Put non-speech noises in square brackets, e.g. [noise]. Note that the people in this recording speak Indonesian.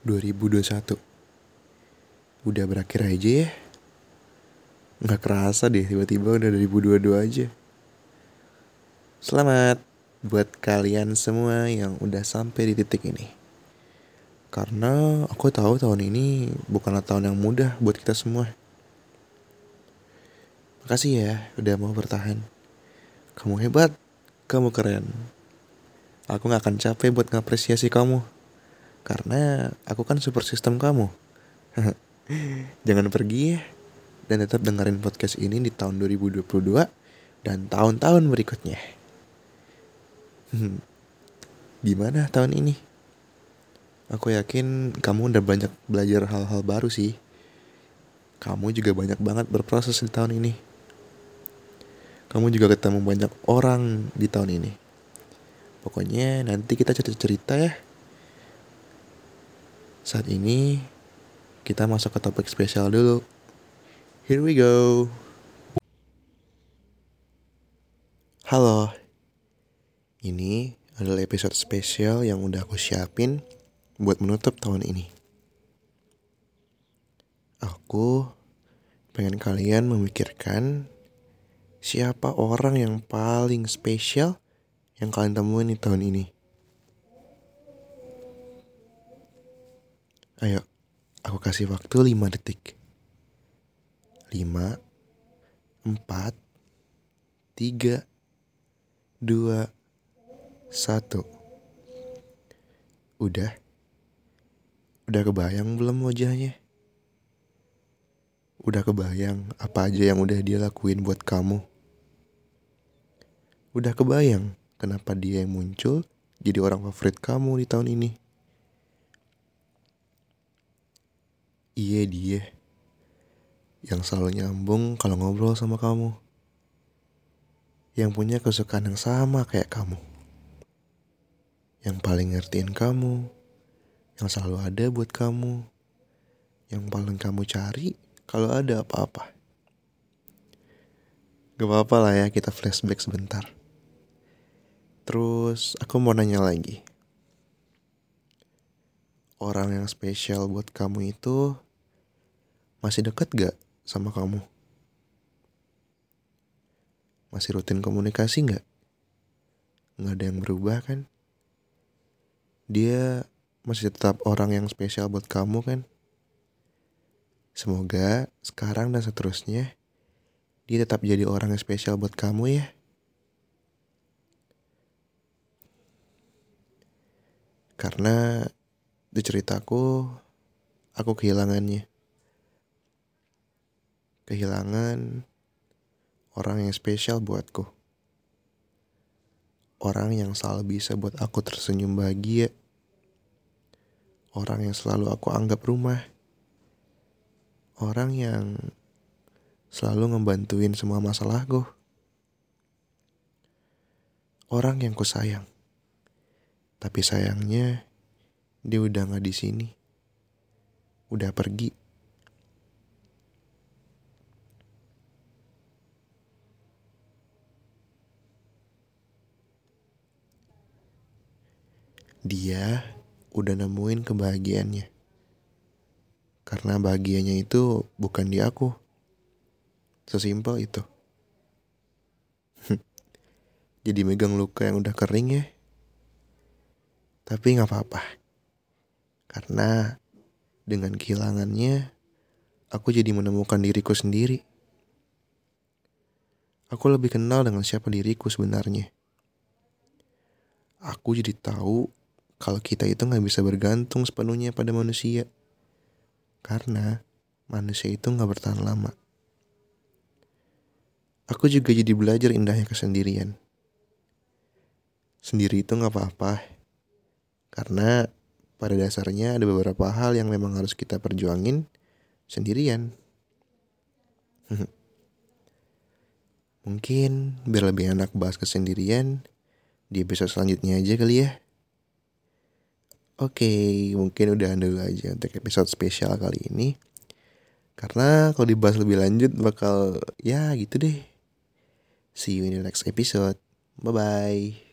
2021 Udah berakhir aja ya. Nggak kerasa deh tiba-tiba udah 2022 aja. Selamat buat kalian semua yang udah sampai di titik ini. Karena aku tahu tahun ini bukanlah tahun yang mudah buat kita semua. Makasih ya udah mau bertahan. Kamu hebat, kamu keren. Aku gak akan capek buat ngapresiasi kamu karena aku kan super sistem kamu. [laughs] Jangan pergi ya. Dan tetap dengerin podcast ini di tahun 2022 dan tahun-tahun berikutnya. [laughs] Gimana tahun ini? Aku yakin kamu udah banyak belajar hal-hal baru sih. Kamu juga banyak banget berproses di tahun ini. Kamu juga ketemu banyak orang di tahun ini. Pokoknya nanti kita cerita-cerita ya saat ini kita masuk ke topik spesial dulu. Here we go. Halo. Ini adalah episode spesial yang udah aku siapin buat menutup tahun ini. Aku pengen kalian memikirkan siapa orang yang paling spesial yang kalian temuin di tahun ini. Ayo, aku kasih waktu 5 detik. 5 4 3 2 1 Udah? Udah kebayang belum wajahnya? Udah kebayang apa aja yang udah dia lakuin buat kamu? Udah kebayang kenapa dia yang muncul jadi orang favorit kamu di tahun ini? Iya dia yang selalu nyambung kalau ngobrol sama kamu. Yang punya kesukaan yang sama kayak kamu. Yang paling ngertiin kamu. Yang selalu ada buat kamu. Yang paling kamu cari kalau ada apa-apa. Gak apa-apa lah ya kita flashback sebentar. Terus aku mau nanya lagi orang yang spesial buat kamu itu masih dekat gak sama kamu? Masih rutin komunikasi gak? Gak ada yang berubah kan? Dia masih tetap orang yang spesial buat kamu kan? Semoga sekarang dan seterusnya dia tetap jadi orang yang spesial buat kamu ya. Karena di ceritaku, aku kehilangannya. Kehilangan orang yang spesial buatku. Orang yang selalu bisa buat aku tersenyum bahagia. Orang yang selalu aku anggap rumah. Orang yang selalu ngebantuin semua masalahku. Orang yang ku sayang. Tapi sayangnya dia udah gak di sini. Udah pergi. Dia udah nemuin kebahagiaannya. Karena bahagianya itu bukan di aku. Sesimpel itu. [laughs] Jadi megang luka yang udah kering ya. Tapi gak apa-apa. Karena dengan kehilangannya, aku jadi menemukan diriku sendiri. Aku lebih kenal dengan siapa diriku sebenarnya. Aku jadi tahu kalau kita itu nggak bisa bergantung sepenuhnya pada manusia. Karena manusia itu nggak bertahan lama. Aku juga jadi belajar indahnya kesendirian. Sendiri itu nggak apa-apa. Karena pada dasarnya ada beberapa hal yang memang harus kita perjuangin sendirian. [laughs] Mungkin biar lebih enak bahas kesendirian di episode selanjutnya aja kali ya. Oke, mungkin udah dulu aja untuk episode spesial kali ini. Karena kalau dibahas lebih lanjut bakal ya gitu deh. See you in the next episode. Bye-bye.